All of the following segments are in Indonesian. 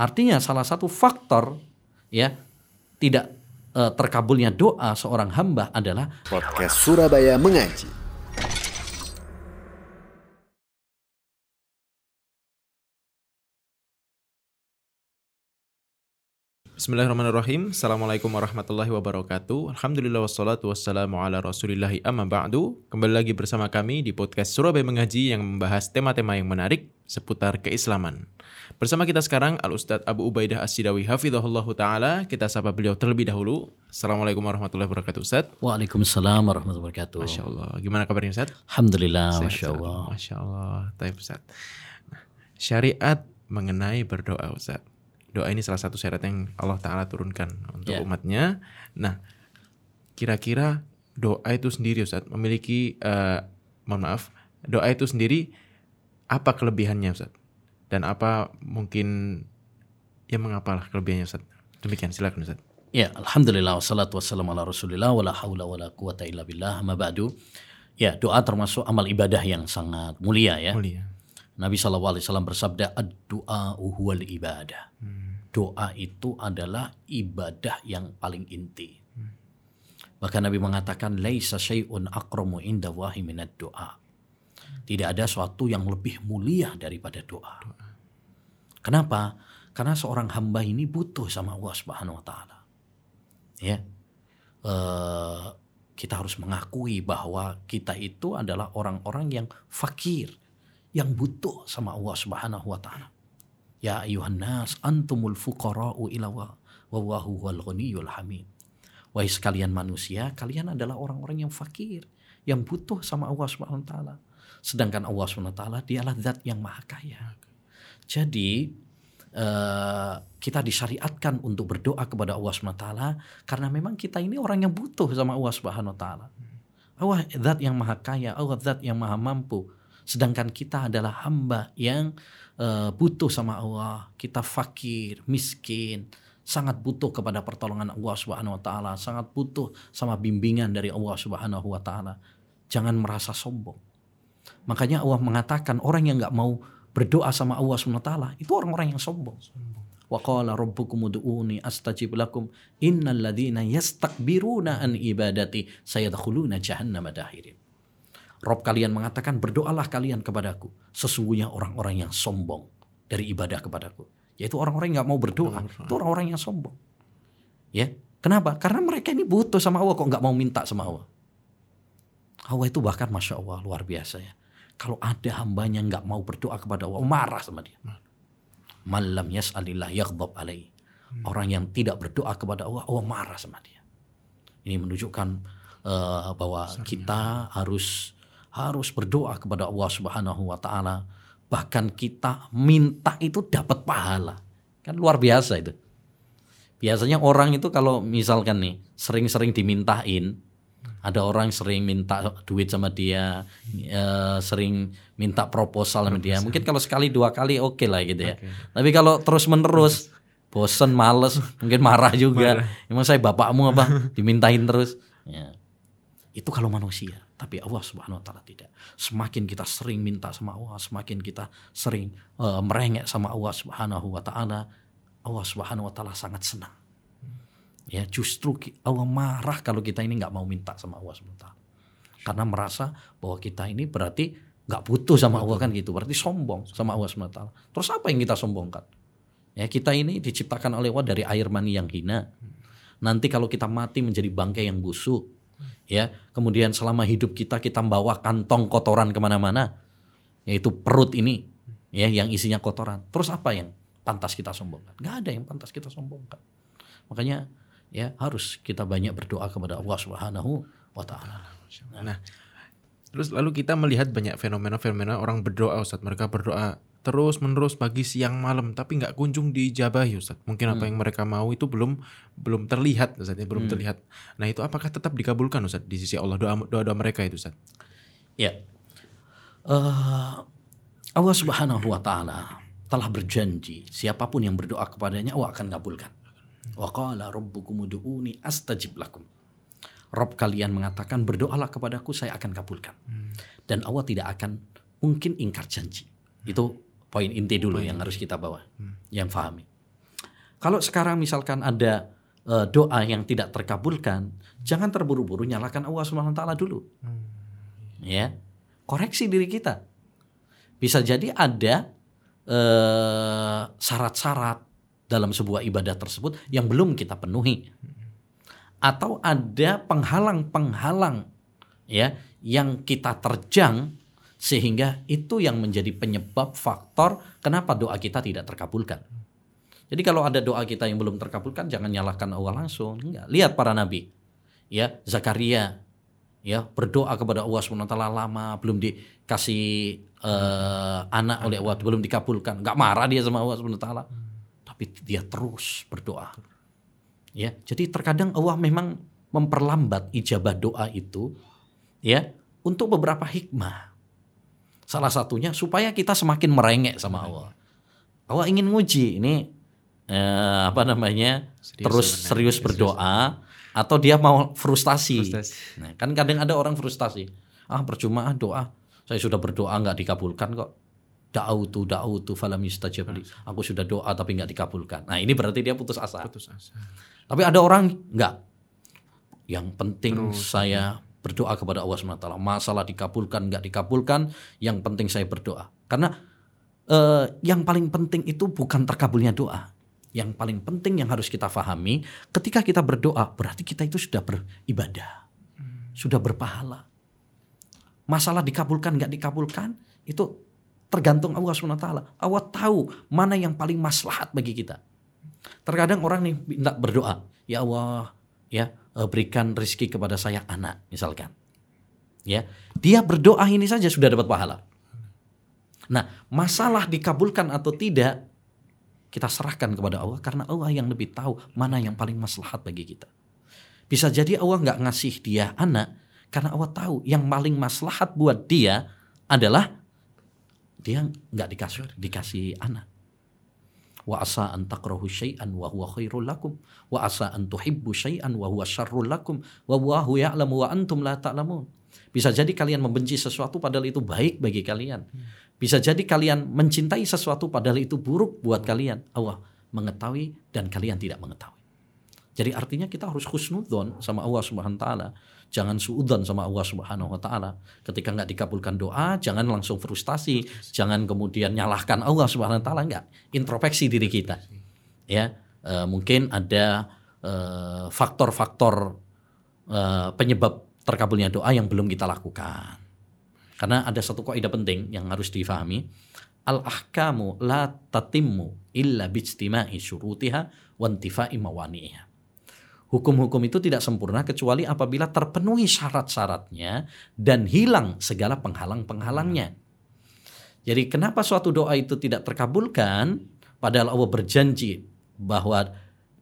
Artinya salah satu faktor ya tidak eh, terkabulnya doa seorang hamba adalah Podcast Surabaya Mengaji. Bismillahirrahmanirrahim. Assalamualaikum warahmatullahi wabarakatuh. Alhamdulillah wassalatu wassalamu ala rasulillahi amma ba'du. Kembali lagi bersama kami di podcast Surabaya Mengaji yang membahas tema-tema yang menarik seputar keislaman. Bersama kita sekarang Al-Ustadz Abu Ubaidah As-Sidawi Hafidhahullah Ta'ala. Kita sapa beliau terlebih dahulu. Assalamualaikum warahmatullahi wabarakatuh Ustadz. Waalaikumsalam warahmatullahi wabarakatuh. Masya Allah. Gimana kabarnya Ustadz? Alhamdulillah, Sehat, masya? Allah. Masya Allah. Taib Ustadz. Nah, syariat mengenai berdoa Ustadz. Doa ini salah satu syariat yang Allah Ta'ala turunkan untuk Ya. umatnya. Nah, kira-kira doa itu sendiri Ustadz memiliki, eh, mohon maaf, doa itu sendiri apa kelebihannya Ustadz? Dan apa mungkin, ya mengapalah kelebihannya Ustadz? Demikian, silakan Ustadz. Ya, alhamdulillah wassalatu wassalamu ala Rasulillah wala haula wala quwata illa billah. Ma ba'du. Ya, doa termasuk amal ibadah yang sangat mulia ya. Mulia. Nabi SAW bersabda, ad-du'a huwal ibadah. Doa itu adalah ibadah yang paling inti. Bahkan Nabi mengatakan, laisa syai'un akramu inda wahi minad doa. Tidak ada suatu yang lebih mulia daripada doa. Kenapa? Karena seorang hamba ini butuh sama Allah Subhanahu wa taala. Ya. Eh, kita harus mengakui bahwa kita itu adalah orang-orang yang fakir, yang butuh sama Allah Subhanahu wa taala. Ya ayuhan nas antumul fuqara'u ila wa wallahu wal ghaniyyul hamid. Wahai sekalian manusia, kalian adalah orang-orang yang fakir, yang butuh sama Allah Subhanahu wa taala. Sedangkan Allah Subhanahu wa taala dialah zat yang maha kaya. Jadi eh, kita disyariatkan untuk berdoa kepada Allah Subhanahu wa taala karena memang kita ini orang yang butuh sama Allah Subhanahu wa taala. Allah zat yang maha kaya, Allah zat yang maha mampu. Sedangkan kita adalah hamba yang eh, butuh sama Allah. Kita fakir, miskin, sangat butuh kepada pertolongan Allah Subhanahu wa taala, sangat butuh sama bimbingan dari Allah Subhanahu wa taala. Jangan merasa sombong. Makanya Allah mengatakan orang yang nggak mau berdoa sama Allah Subhanahu wa taala itu orang-orang yang sombong. Wa qala rabbukum ud'uni astajib lakum innal ladzina yastakbiruna an ibadati sayadkhuluna jahannama dahirin. Rob kalian mengatakan berdoalah kalian kepadaku. Sesungguhnya orang-orang yang sombong dari ibadah kepadaku. Yaitu orang-orang yang nggak mau berdoa. Itu orang-orang yang sombong. Ya, kenapa? Karena mereka ini butuh sama Allah kok nggak mau minta sama Allah. Allah itu bahkan masya Allah luar biasa ya. Kalau ada hambanya nggak mau berdoa kepada Allah, marah sama dia. Malam yas'alillah yaghdab alaih. Orang yang tidak berdoa kepada Allah, Allah marah sama dia. Ini menunjukkan eh, bahwa kita harus harus berdoa kepada Allah Subhanahu wa taala. Bahkan kita minta itu dapat pahala. Kan luar biasa itu. Biasanya orang itu kalau misalkan nih sering-sering dimintain, ada orang sering minta duit sama dia, eh, sering minta proposal sama dia. Mungkin kalau sekali dua kali oke lah gitu ya. Tapi kalau terus menerus, bosen, males, mungkin marah juga. Emang saya bapakmu apa? Dimintain terus. Ya. Itu kalau manusia. Tapi Allah subhanahu wa ta'ala tidak. Semakin kita sering minta sama Allah, semakin kita sering eh, merengek sama Allah subhanahu wa ta'ala, Allah subhanahu wa ta'ala sangat senang. Ya justru Allah marah kalau kita ini nggak mau minta sama Allah subhanahu wa ta'ala. Karena merasa bahwa kita ini berarti nggak butuh sama Allah kan gitu. Berarti sombong sama Allah subhanahu wa ta'ala. Terus apa yang kita sombongkan? Ya kita ini diciptakan oleh Allah dari air mani yang hina. Nanti kalau kita mati menjadi bangkai yang busuk, ya kemudian selama hidup kita kita membawa kantong kotoran ke mana-mana, yaitu perut ini, ya yang isinya kotoran. Terus apa yang pantas kita sombongkan? Gak ada yang pantas kita sombongkan. Makanya ya harus kita banyak berdoa kepada Allah Subhanahu wa taala. Nah, terus lalu kita melihat banyak fenomena-fenomena orang berdoa Ustadz. Mereka berdoa terus menerus pagi siang malam tapi nggak kunjung dijabahi Ustadz. Mungkin apa yang mereka mau itu belum belum terlihat Ustadz, ya, belum terlihat. Nah, itu apakah tetap dikabulkan Ustadz di sisi Allah doa doa, doa mereka itu Ustadz? Ya. Eh, Allah Subhanahu wa taala telah berjanji siapa pun yang berdoa kepadanya Allah akan kabulkan. Wa qala rabbukum ud'uni astajib lakum. Rob kalian mengatakan berdoalah kepadaku saya akan kabulkan. Dan Allah tidak akan mungkin ingkar janji. Itu poin inti dulu yang harus kita bawa. Yang fahami. Kalau sekarang misalkan ada eh, doa yang tidak terkabulkan, jangan terburu-buru nyalakan Allah Subhanahu wa taala dulu. Ya. Koreksi diri kita. Bisa jadi ada eh, syarat-syarat dalam sebuah ibadah tersebut yang belum kita penuhi. Atau ada penghalang-penghalang ya yang kita terjang sehingga itu yang menjadi penyebab faktor kenapa doa kita tidak terkabulkan. Jadi kalau ada doa kita yang belum terkabulkan jangan nyalahkan Allah langsung. Enggak. Lihat para nabi. Ya, Zakaria ya berdoa kepada Allah SWT lama belum dikasih eh, anak oleh Allah belum dikabulkan. Enggak marah dia sama Allah SWT. Tapi dia terus berdoa. Ya, jadi terkadang Allah memang memperlambat ijabah doa itu ya untuk beberapa hikmah. Salah satunya supaya kita semakin merengek sama Allah. Allah ingin nguji ini eh, apa namanya Serius terus sebenarnya, serius serius. berdoa atau dia mau frustasi. Frustasi. Nah, kan kadang ada orang frustasi. Ah percuma ah, doa. Saya sudah berdoa nggak dikabulkan kok. Da'autu da'autu falam yustajab li. Aku sudah doa tapi nggak dikabulkan. Nah, ini berarti dia putus asa. Putus asa. Tapi ada orang enggak. Yang penting Terus, saya berdoa kepada Allah SWT. Masalah dikabulkan enggak dikabulkan, yang penting saya berdoa. Karena eh, yang paling penting itu bukan terkabulnya doa. Yang paling penting yang harus kita pahami, ketika kita berdoa, berarti kita itu sudah beribadah. Sudah berpahala. Masalah dikabulkan enggak dikabulkan, itu tergantung Allah SWT. Allah tahu mana yang paling maslahat bagi kita. Terkadang orang nih minta berdoa, ya Allah, ya eh, berikan rizki kepada saya anak, misalkan. Ya, dia berdoa ini saja sudah dapat pahala. Nah, masalah dikabulkan atau tidak kita serahkan kepada Allah karena Allah yang lebih tahu mana yang paling maslahat bagi kita. Bisa jadi Allah nggak ngasih dia anak karena Allah tahu yang paling maslahat buat dia adalah dia nggak dikasih dikasih anak. Wa asa an takrahu syai'an wa huwa khairul lakum wa asa an tuhibbu syai'an wa huwa syarrul lakum wa wallahu ya'lamu wa antum la ta'lamun. Bisa jadi kalian membenci sesuatu padahal itu baik bagi kalian. Bisa jadi kalian mencintai sesuatu padahal itu buruk buat kalian. Allah mengetahui dan kalian tidak mengetahui. Jadi artinya kita harus husnudzon sama Allah Subhanahu wa taala. Jangan suudzon sama Allah Subhanahu wa taala. Ketika nggak dikabulkan doa, jangan langsung frustasi, jangan kemudian nyalahkan Allah Subhanahu wa taala enggak. Introspeksi diri kita. Ya, eh, mungkin ada eh, faktor-faktor eh, penyebab terkabulnya doa yang belum kita lakukan. Karena ada satu kaidah penting yang harus difahami. Al-ahkamu la tatimmu illa bijtima'i syurutiha wa intifa'i mawani'iha. Hukum-hukum itu tidak sempurna kecuali apabila terpenuhi syarat-syaratnya dan hilang segala penghalang-penghalangnya. Jadi kenapa suatu doa itu tidak terkabulkan padahal Allah berjanji bahwa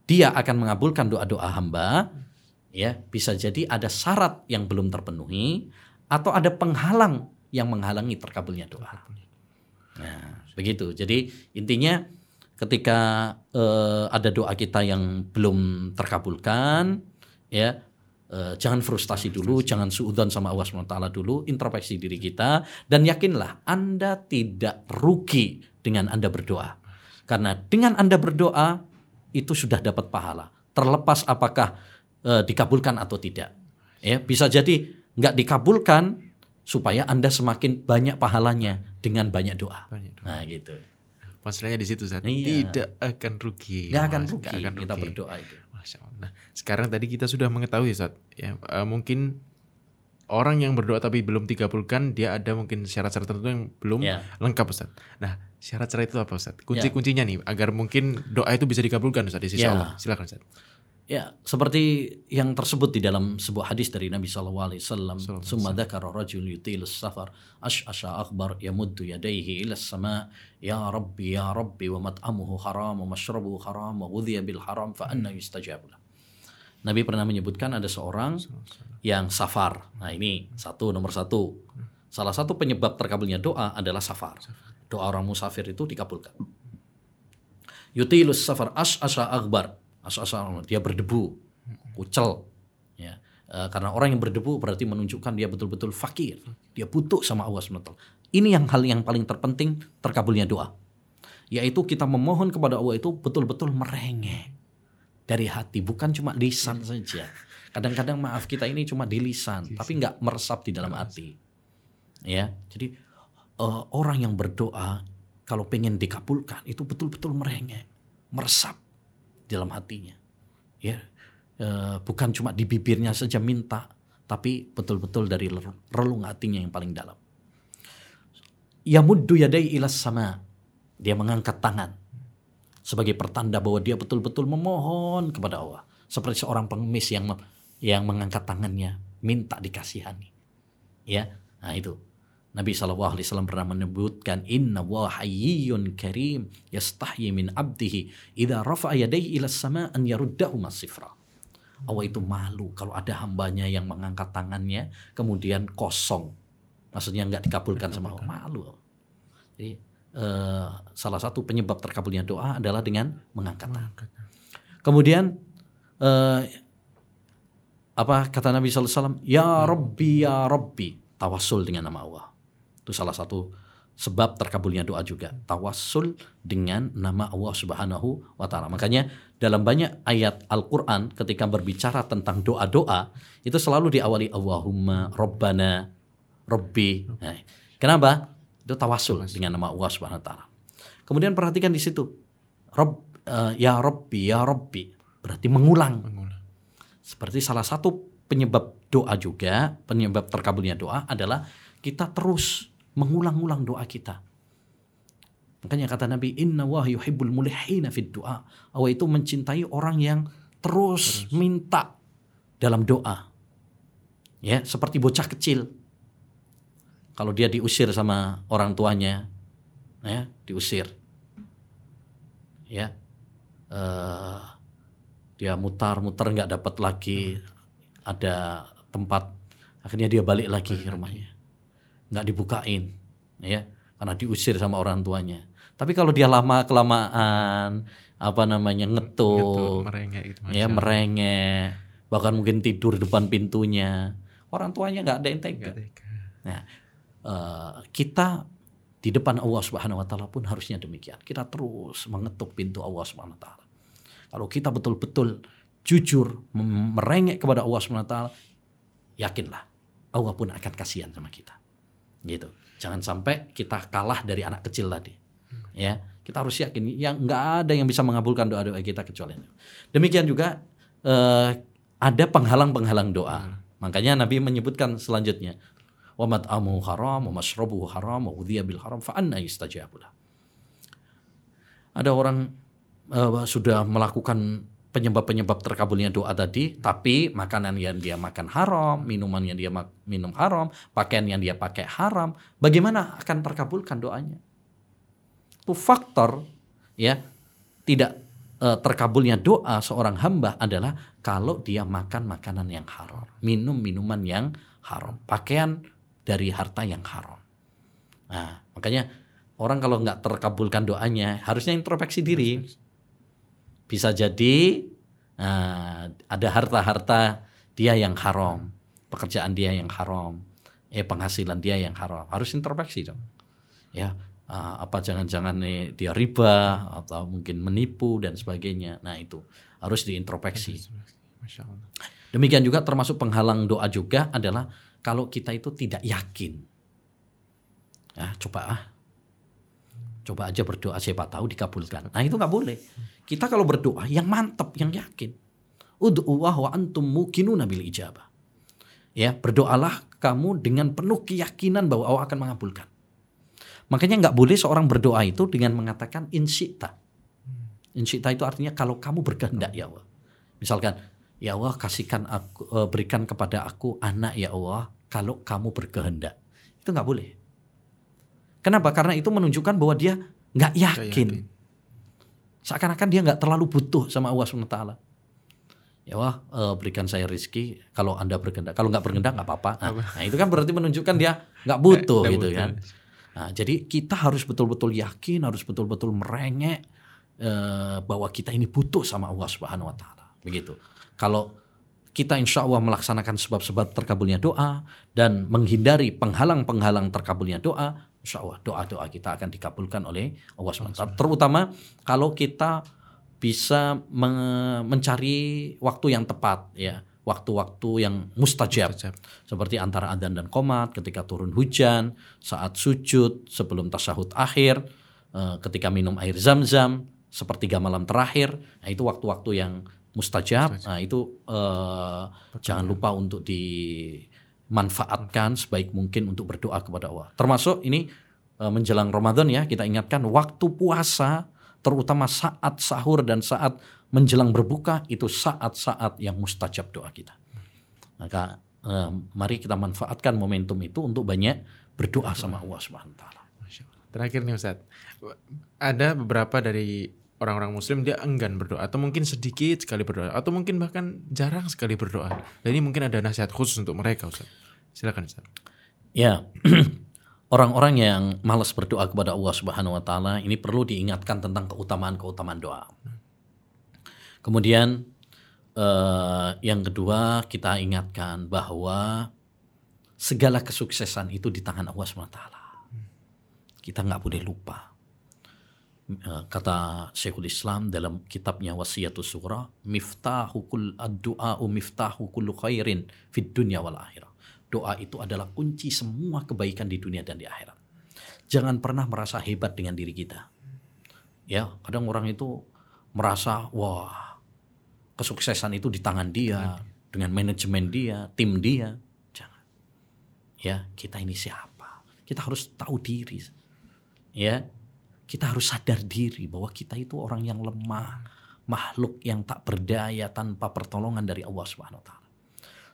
dia akan mengabulkan doa-doa hamba ya bisa jadi ada syarat yang belum terpenuhi atau ada penghalang yang menghalangi terkabulnya doa. Nah, begitu. Jadi intinya ketika eh, ada doa kita yang belum terkabulkan, ya eh, jangan frustasi dulu, jangan suudzon sama Allah SWT dulu, introspeksi diri kita dan yakinlah Anda tidak rugi dengan Anda berdoa. Karena dengan Anda berdoa itu sudah dapat pahala, terlepas apakah eh, dikabulkan atau tidak. Ya, bisa jadi nggak dikabulkan supaya Anda semakin banyak pahalanya dengan banyak doa. Banyak doa. Nah, gitu. Masalahnya di situ Ustaz. Iya. Tidak akan rugi. Nggak akan rugi Nggak akan kita rugi. berdoa itu. Masya Allah. Nah, sekarang tadi kita sudah mengetahui Ustaz. Ya, eh, mungkin orang yang berdoa tapi belum dikabulkan, dia ada mungkin syarat-syarat tertentu yang belum Ya. lengkap Ustaz. Nah, syarat-syarat itu apa Ustaz? Kunci-kuncinya nih agar mungkin doa itu bisa dikabulkan Ustaz di sisi Ya. Allah. Silakan Ustaz. Ya, seperti yang tersebut di dalam sebuah hadis dari Nabi sallallahu alaihi wasallam, "Summa dzakara rajul yutil safar, ash'asha akbar yamuddu yadayhi ila sama ya rabbi ya rabbi wa mat'amuhu haram wa mashrabuhu haram wa ghudhiya bil haram fa anna yustajabu lah." Nabi pernah menyebutkan ada seorang yang safar. Nah, ini satu nomor satu. Salah satu penyebab terkabulnya doa adalah safar. Doa orang musafir itu dikabulkan. Yutilus safar ash'asha akbar. Ash'asha dia berdebu, kucel. Ya. Eh, karena orang yang berdebu berarti menunjukkan dia betul-betul fakir. Dia butuh sama Allah SWT. Ini yang hal yang paling terpenting terkabulnya doa. Yaitu kita memohon kepada Allah itu betul-betul merengek dari hati, bukan cuma lisan saja. Kadang-kadang maaf kita ini cuma di lisan, tapi nggak meresap di dalam hati. Ya, jadi eh, orang yang berdoa kalau pengen dikabulkan itu betul-betul merengek, meresap dalam hatinya. Ya, eh, bukan cuma di bibirnya saja minta, tapi betul-betul dari relung hatinya yang paling dalam. Yamuddu yadai ilas sama. Dia mengangkat tangan sebagai pertanda bahwa dia betul-betul memohon kepada Allah. Seperti seorang pengemis yang yang mengangkat tangannya minta dikasihani. Ya, nah itu. Nabi Shallallahu Alaihi Wasallam pernah menyebutkan Inna wa hayyun karim yastahyi min abdihi idza rafa'a yadayhi ila sama an yaruddahu masifra. Allah itu malu kalau ada hambanya yang mengangkat tangannya kemudian kosong. Maksudnya nggak dikabulkan sama Allah. Malu. Jadi eh, salah satu penyebab terkabulnya doa adalah dengan mengangkat tangan. Kemudian eh, apa kata Nabi Sallallahu Alaihi Wasallam? Ya Rabbi, Ya Rabbi. Tawasul dengan nama Allah. Itu salah satu sebab terkabulnya doa juga. Tawasul dengan nama Allah Subhanahu wa taala. Makanya dalam banyak ayat Al-Qur'an ketika berbicara tentang doa-doa itu selalu diawali Allahumma Rabbana Rabbi. Nah, kenapa? Itu tawasul dengan nama Allah Subhanahu wa taala. Kemudian perhatikan di situ. Rob, eh, ya Rabbi, ya Rabbi. Berarti mengulang. Mengulang. Seperti salah satu penyebab doa juga, penyebab terkabulnya doa adalah kita terus mengulang-ulang doa kita. Makanya kata Nabi, Inna wa yuhibbul mulihina fid doa. Allah itu mencintai orang yang terus, minta dalam doa. Ya, seperti bocah kecil. Kalau dia diusir sama orang tuanya, ya, diusir. Ya. eh, dia mutar-mutar nggak dapat lagi ada tempat akhirnya dia balik lagi ke rumahnya nggak dibukain ya karena diusir sama orang tuanya tapi kalau dia lama kelamaan apa namanya ngetuk, merengek gitu. ya merengek bahkan mungkin tidur depan pintunya orang tuanya nggak ada yang tega. Nah, eh, kita di depan Allah Subhanahu wa taala pun harusnya demikian. Kita terus mengetuk pintu Allah Subhanahu wa taala. Kalau kita betul-betul jujur merengek kepada Allah Subhanahu wa taala, yakinlah Allah pun akan kasihan sama kita. Gitu. Jangan sampai kita kalah dari anak kecil tadi. Ya, kita harus yakin yang nggak ada yang bisa mengabulkan doa-doa kita kecuali. Demikian juga eh, ada penghalang-penghalang doa. Makanya Nabi menyebutkan selanjutnya, wa mat'amuhu haram, wa mashrabuhu haram, wa udhiya bil haram, fa anna yustajabu lah. Ada orang eh, sudah melakukan penyebab-penyebab terkabulnya doa tadi, tapi makanan yang dia makan haram, minuman yang dia minum haram, pakaian yang dia pakai haram, bagaimana akan terkabulkan doanya? Itu faktor ya tidak eh, terkabulnya doa seorang hamba adalah kalau dia makan makanan yang haram, minum minuman yang haram, pakaian dari harta yang haram. Nah, makanya orang kalau nggak terkabulkan doanya harusnya introspeksi diri. Bisa jadi nah, ada harta-harta dia yang haram, pekerjaan dia yang haram, eh penghasilan dia yang haram. Harus introspeksi dong. Ya, ah, apa jangan-jangan nih dia riba atau mungkin menipu dan sebagainya. Nah, itu harus diintrospeksi. Demikian juga termasuk penghalang doa juga adalah kalau kita itu tidak yakin. Ya, coba ah. Coba aja berdoa siapa tahu dikabulkan. Nah, itu nggak boleh. Kita kalau berdoa yang mantap, yang yakin. Ud'uwah wa antum mukinuna bil ijabah. Ya, berdoalah kamu dengan penuh keyakinan bahwa Allah akan mengabulkan. Makanya nggak boleh seorang berdoa itu dengan mengatakan insyita. Insyita itu artinya kalau kamu berkehendak ya Allah. Misalkan, ya Allah kasihkan aku, eh, berikan kepada aku anak ya Allah kalau kamu berkehendak. Itu nggak boleh. Kenapa? Karena itu menunjukkan bahwa dia nggak Nggak yakin. Seakan-akan dia nggak terlalu butuh sama Allah SWT. Ya Allah eh, berikan saya rizki kalau anda berkehendak. Kalau nggak berkehendak nggak apa-apa. Nah, nah, itu kan berarti menunjukkan dia nggak butuh Nggak gitu butuh. kan. Nah, jadi kita harus betul-betul yakin, harus betul-betul merengek eh, bahwa kita ini butuh sama Allah Subhanahu Wa Taala. Begitu. Kalau kita insya Allah melaksanakan sebab-sebab terkabulnya doa dan menghindari penghalang-penghalang terkabulnya doa, insya Allah doa-doa kita akan dikabulkan oleh Allah SWT. Terutama kalau kita bisa me- mencari waktu yang tepat ya. Waktu-waktu yang mustajab, Mustajab. seperti antara adzan dan komat ketika turun hujan saat sujud sebelum tasyahud akhir eh, ketika minum air zam-zam sepertiga malam terakhir. Nah itu waktu-waktu yang mustajab. Nah itu eh, jangan lupa untuk dimanfaatkan sebaik mungkin untuk berdoa kepada Allah termasuk ini eh, menjelang Ramadan ya kita ingatkan waktu puasa terutama saat sahur dan saat menjelang berbuka itu saat-saat yang mustajab doa kita. Maka eh, mari kita manfaatkan momentum itu untuk banyak berdoa sama Allah Subhanahu wa taala. Terakhir nih Ustaz, ada beberapa dari orang-orang muslim dia enggan berdoa atau mungkin sedikit sekali berdoa atau mungkin bahkan jarang sekali berdoa. Dan ini mungkin ada nasihat khusus untuk mereka Ustaz. Silakan Ustaz. Ya. Orang-orang yang malas berdoa kepada Allah Subhanahu wa taala ini perlu diingatkan tentang keutamaan-keutamaan doa. Kemudian eh, yang kedua kita ingatkan bahwa segala kesuksesan itu di tangan Allah SWT. Kita nggak boleh lupa. Eh, Kata Syekhul Islam dalam kitabnya Wasiyatus Surah, miftahu kul ad-du'a miftahu kullu khairin fid dunya wal akhirah. Doa itu adalah kunci semua kebaikan di dunia dan di akhirat. Jangan pernah merasa hebat dengan diri kita. Ya, kadang orang itu merasa wah kesuksesan itu di tangan dia, dengan manajemen dia, tim dia. Jangan. Ya, kita ini siapa? Kita harus tahu diri. Ya, kita harus sadar diri bahwa kita itu orang yang lemah, makhluk yang tak berdaya tanpa pertolongan dari Allah Subhanahu wa taala.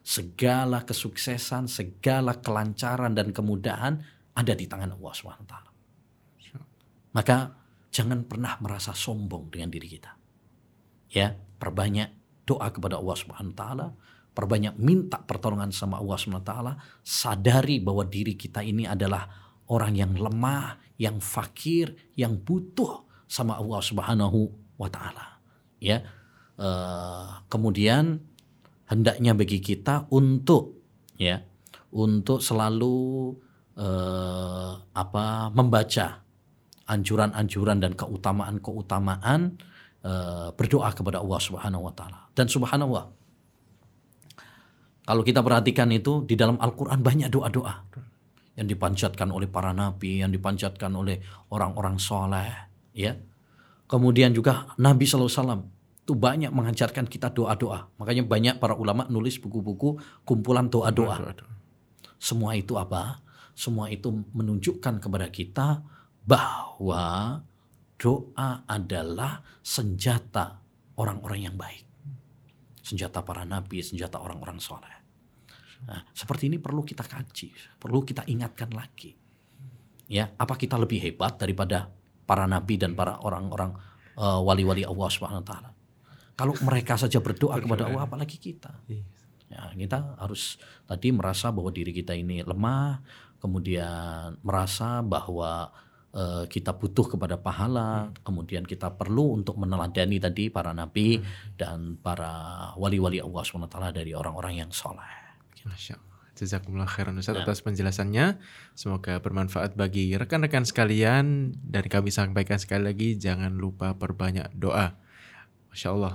Segala kesuksesan, segala kelancaran dan kemudahan ada di tangan Allah Subhanahu wa taala. Maka jangan pernah merasa sombong dengan diri kita. Ya, perbanyak doa kepada Allah Subhanahu wa taala, perbanyak minta pertolongan sama Allah Subhanahu wa taala, sadari bahwa diri kita ini adalah orang yang lemah, yang fakir, yang butuh sama Allah Subhanahu wa taala. Ya. eh, kemudian hendaknya bagi kita untuk ya, untuk selalu eh, apa membaca anjuran-anjuran dan keutamaan-keutamaan eh, berdoa kepada Allah Subhanahu wa taala. Dan subhanallah kalau kita perhatikan itu di dalam Al-Qur'an banyak doa-doa yang dipanjatkan oleh para nabi, yang dipanjatkan oleh orang-orang soleh, ya. Kemudian juga Nabi SAW itu banyak mengajarkan kita doa-doa. Makanya banyak para ulama nulis buku-buku kumpulan doa-doa. Doa-doa. Semua itu apa? Semua itu menunjukkan kepada kita bahwa doa adalah senjata orang-orang yang baik. Senjata para nabi, senjata orang-orang soleh. Nah, seperti ini perlu kita kaji, perlu kita ingatkan lagi. Ya, apa kita lebih hebat daripada para nabi dan para orang-orang eh, wali-wali Allah Subhanahu wa taala? Kalau mereka saja berdoa kepada Allah apalagi kita. Ya, kita harus tadi merasa bahwa diri kita ini lemah, kemudian merasa bahwa eh, kita butuh kepada pahala, kemudian kita perlu untuk meneladani tadi para nabi dan para wali-wali Allah SWT dari orang-orang yang soleh. Masya Allah. Jazakumullah khairan Ustaz Ya. atas penjelasannya. Semoga bermanfaat bagi rekan-rekan sekalian. Dan kami sampaikan sekali lagi, jangan lupa perbanyak doa. Masya Allah.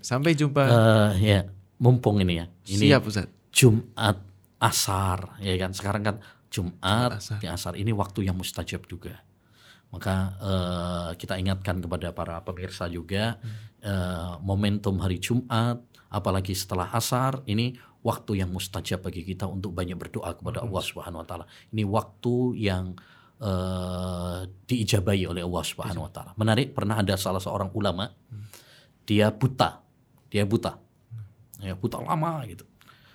Sampai jumpa. Eh, ya, mumpung ini ya. Ini Siap Ustaz. Jumat asar, ya kan. Sekarang kan Jumat Asar. di asar ini waktu yang mustajab juga. Maka eh, kita ingatkan kepada para pemirsa juga eh, momentum hari Jumat, apalagi setelah asar ini waktu yang mustajab bagi kita untuk banyak berdoa kepada Allah Subhanahu Wa Taala. Ini waktu yang eh, diijabahi oleh Allah Subhanahu Wa Taala. Menarik pernah ada salah seorang ulama, dia buta, dia buta, ya buta lama gitu.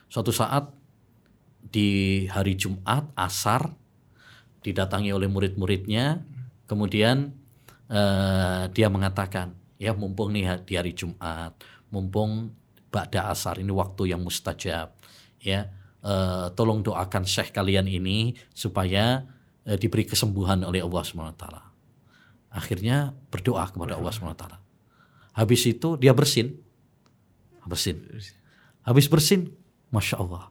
Suatu saat di hari Jumat asar didatangi oleh murid-muridnya, kemudian eh, dia mengatakan, ya mumpung nih di hari Jumat, mumpung ba'da asar ini waktu yang mustajab, ya eh, tolong doakan syekh kalian ini supaya eh, diberi kesembuhan oleh Allah swt. Akhirnya berdoa kepada Allah swt. Habis itu dia bersin, bersin. Habis bersin, masya Allah,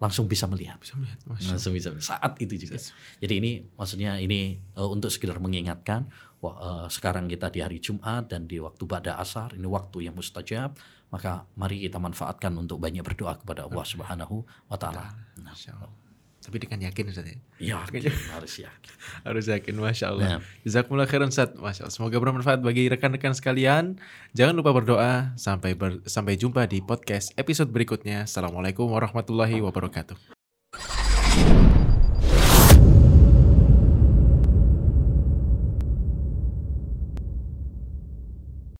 langsung bisa melihat. Bisa melihat, Masya Langsung bisa saat itu juga. Jadi ini maksudnya ini eh, untuk sekedar mengingatkan sekarang kita di hari Jumat dan di waktu pada asar ini waktu yang mustajab maka mari kita manfaatkan untuk banyak berdoa kepada Allah Subhanahu wa taala. Nah. Tapi dengan yakin Ustaz ya. yakin harus yakin. Harus yakin, Masya Allah. Nah. Jazakumullah khairan Ustaz. Masya Allah. Semoga bermanfaat bagi rekan-rekan sekalian. Jangan lupa berdoa. Sampai ber- sampai jumpa di podcast episode berikutnya. Assalamualaikum warahmatullahi wabarakatuh.